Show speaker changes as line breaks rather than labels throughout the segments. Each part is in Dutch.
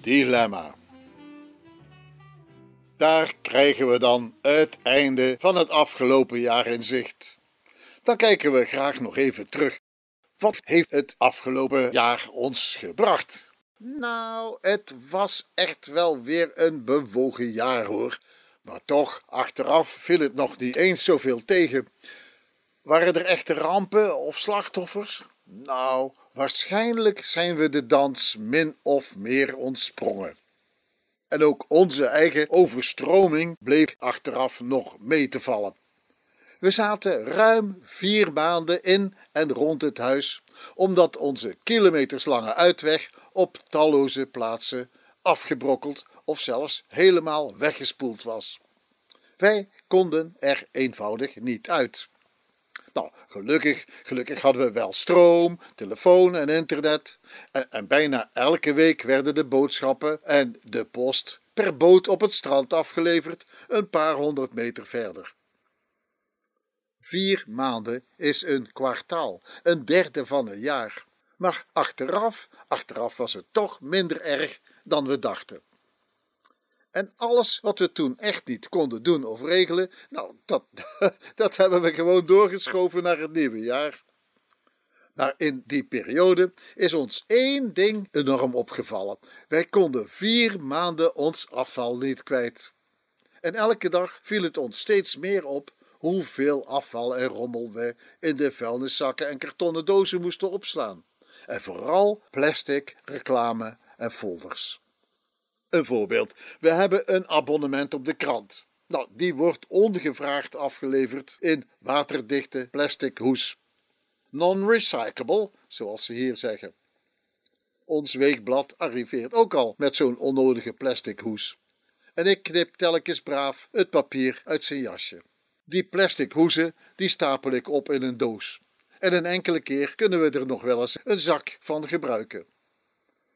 Dilemma. Daar krijgen we dan het einde van het afgelopen jaar in zicht. Dan kijken we graag nog even terug. Wat heeft het afgelopen jaar ons gebracht? Nou, het was echt wel weer een bewogen jaar hoor. Maar toch, achteraf viel het nog niet eens zoveel tegen. Waren er echte rampen of slachtoffers? Nou, waarschijnlijk zijn we de dans min of meer ontsprongen. En ook onze eigen overstroming bleef achteraf nog mee te vallen. We zaten ruim vier maanden in en rond het huis, omdat onze kilometerslange uitweg op talloze plaatsen afgebrokkeld of zelfs helemaal weggespoeld was. Wij konden er eenvoudig niet uit. Nou, gelukkig, gelukkig hadden we wel stroom, telefoon en internet. En, en bijna elke week werden de boodschappen en de post per boot op het strand afgeleverd, een paar honderd meter verder. Vier maanden is een kwartaal, een derde van een jaar. Maar achteraf, achteraf was het toch minder erg dan we dachten. En alles wat we toen echt niet konden doen of regelen, nou, dat, dat hebben we gewoon doorgeschoven naar het nieuwe jaar. Maar in die periode is ons één ding enorm opgevallen. Wij konden vier maanden ons afval niet kwijt. En elke dag viel het ons steeds meer op hoeveel afval en rommel we in de vuilniszakken en kartonnen dozen moesten opslaan. En vooral plastic, reclame en folders. Een voorbeeld. We hebben een abonnement op de krant. Nou, die wordt ongevraagd afgeleverd in waterdichte plastic hoes. Non-recyclable, zoals ze hier zeggen. Ons weekblad arriveert ook al met zo'n onnodige plastic hoes. En ik knip telkens braaf het papier uit zijn jasje. Die plastic hoezen, die stapel ik op in een doos. En een enkele keer kunnen we er nog wel eens een zak van gebruiken.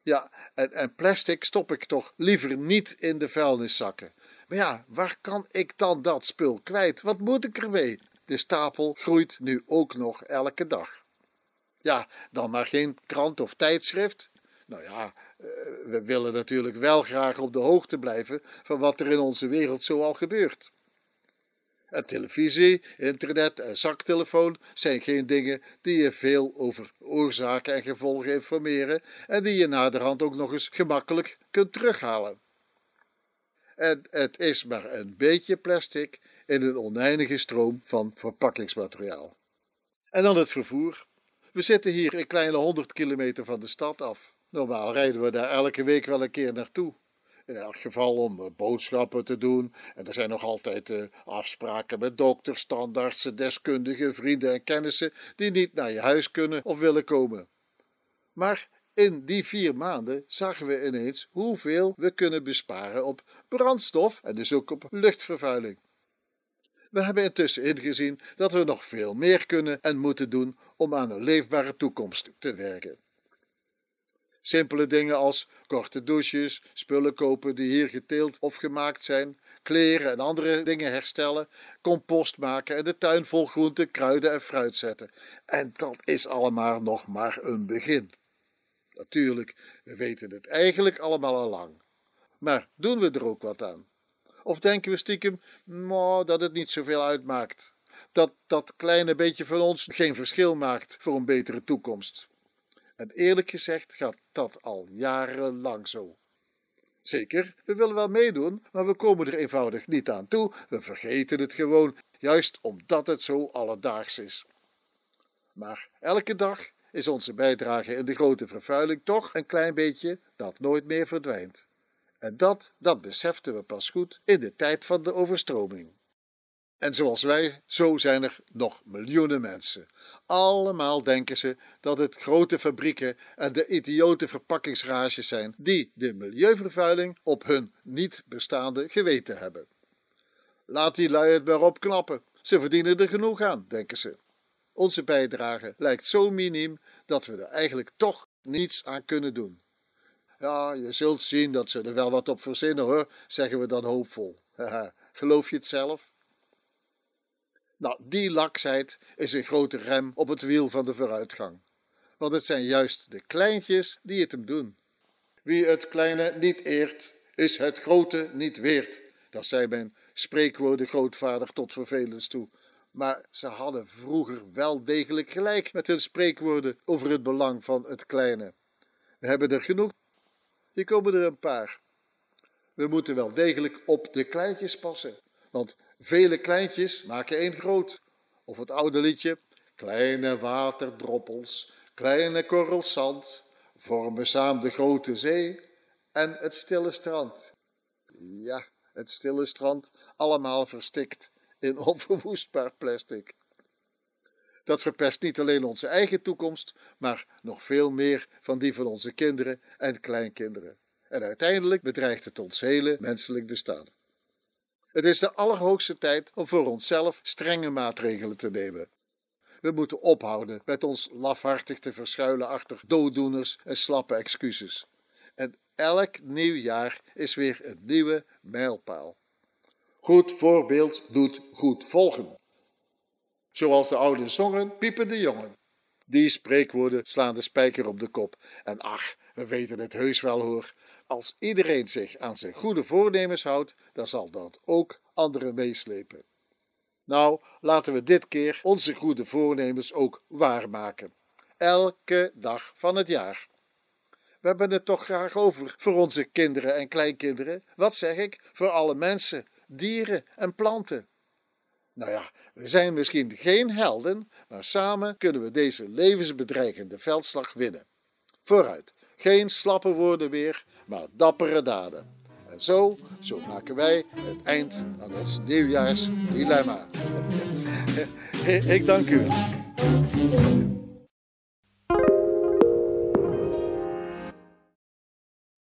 Ja, en, en plastic stop ik toch liever niet in de vuilniszakken. Maar ja, waar kan ik dan dat spul kwijt? Wat moet ik ermee? De stapel groeit nu ook nog elke dag. Ja, dan maar geen krant of tijdschrift. Nou ja, eh, we willen natuurlijk wel graag op de hoogte blijven van wat er in onze wereld zoal gebeurt. En televisie, internet en zaktelefoon zijn geen dingen die je veel over oorzaken en gevolgen informeren en die je naderhand ook nog eens gemakkelijk kunt terughalen. En het is maar een beetje plastic in een oneindige stroom van verpakkingsmateriaal. En dan het vervoer. We zitten hier een kleine honderd kilometer van de stad af. Normaal rijden we daar elke week wel een keer naartoe. In elk geval om eh, boodschappen te doen. En er zijn nog altijd uh, afspraken met dokters, standaardsen, deskundigen, vrienden en kennissen die niet naar je huis kunnen of willen komen. Maar in die vier maanden zagen we ineens hoeveel we kunnen besparen op brandstof en dus ook op luchtvervuiling. We hebben intussen ingezien dat we nog veel meer kunnen en moeten doen om aan een leefbare toekomst te werken. Simpele dingen als korte douches, spullen kopen die hier geteeld of gemaakt zijn, kleren en andere dingen herstellen, compost maken en de tuin vol groenten, kruiden en fruit zetten. En dat is allemaal nog maar een begin. Natuurlijk, we weten het eigenlijk allemaal al lang. Maar doen we er ook wat aan? Of denken we stiekem nou, dat het niet zoveel uitmaakt? Dat dat kleine beetje van ons geen verschil maakt voor een betere toekomst? En eerlijk gezegd gaat dat al jarenlang zo. Zeker, we willen wel meedoen, maar we komen er eenvoudig niet aan toe. We vergeten het gewoon, juist omdat het zo alledaags is. Maar elke dag is onze bijdrage in de grote vervuiling toch een klein beetje dat nooit meer verdwijnt. En dat, dat beseften we pas goed in de tijd van de overstroming. En zoals wij, zo zijn er nog miljoenen mensen. Allemaal denken ze dat het grote fabrieken en de idiote verpakkingsrages zijn die de milieuvervuiling op hun niet bestaande geweten hebben. Laat die lui het maar opknappen. Ze verdienen er genoeg aan, denken ze. Onze bijdrage lijkt zo miniem dat we er eigenlijk toch niets aan kunnen doen. Ja, je zult zien dat ze er wel wat op verzinnen hoor, zeggen we dan hoopvol. Geloof je het zelf? Nou, die laksheid is een grote rem op het wiel van de vooruitgang. Want het zijn juist de kleintjes die het hem doen. Wie het kleine niet eert, is het grote niet weert. Dat zei mijn spreekwoorden grootvader tot vervelens toe. Maar ze hadden vroeger wel degelijk gelijk met hun spreekwoorden over het belang van het kleine. We hebben er genoeg. Hier komen er een paar. We moeten wel degelijk op de kleintjes passen, want vele kleintjes maken één groot. Of het oude liedje, kleine waterdroppels, kleine korrels zand, vormen samen de grote zee en het stille strand. Ja, het stille strand, allemaal verstikt in onverwoestbaar plastic. Dat verpest niet alleen onze eigen toekomst, maar nog veel meer van die van onze kinderen en kleinkinderen. En uiteindelijk bedreigt het ons hele menselijk bestaan. Het is de allerhoogste tijd om voor onszelf strenge maatregelen te nemen. We moeten ophouden met ons lafhartig te verschuilen achter dooddoeners en slappe excuses. En elk nieuw jaar is weer een nieuwe mijlpaal. Goed voorbeeld doet goed volgen. Zoals de ouden zongen, piepen de jongen. Die spreekwoorden slaan de spijker op de kop. En ach, we weten het heus wel hoor. Als iedereen zich aan zijn goede voornemens houdt, dan zal dat ook anderen meeslepen. Nou, laten we dit keer onze goede voornemens ook waarmaken. Elke dag van het jaar. We hebben het toch graag over voor onze kinderen en kleinkinderen. Wat zeg ik? Voor alle mensen, dieren en planten. Nou ja, we zijn misschien geen helden, maar samen kunnen we deze levensbedreigende veldslag winnen. Vooruit, geen slappe woorden meer, maar dappere daden. En zo, zo maken wij het eind aan ons nieuwjaarsdilemma. Ik dank u.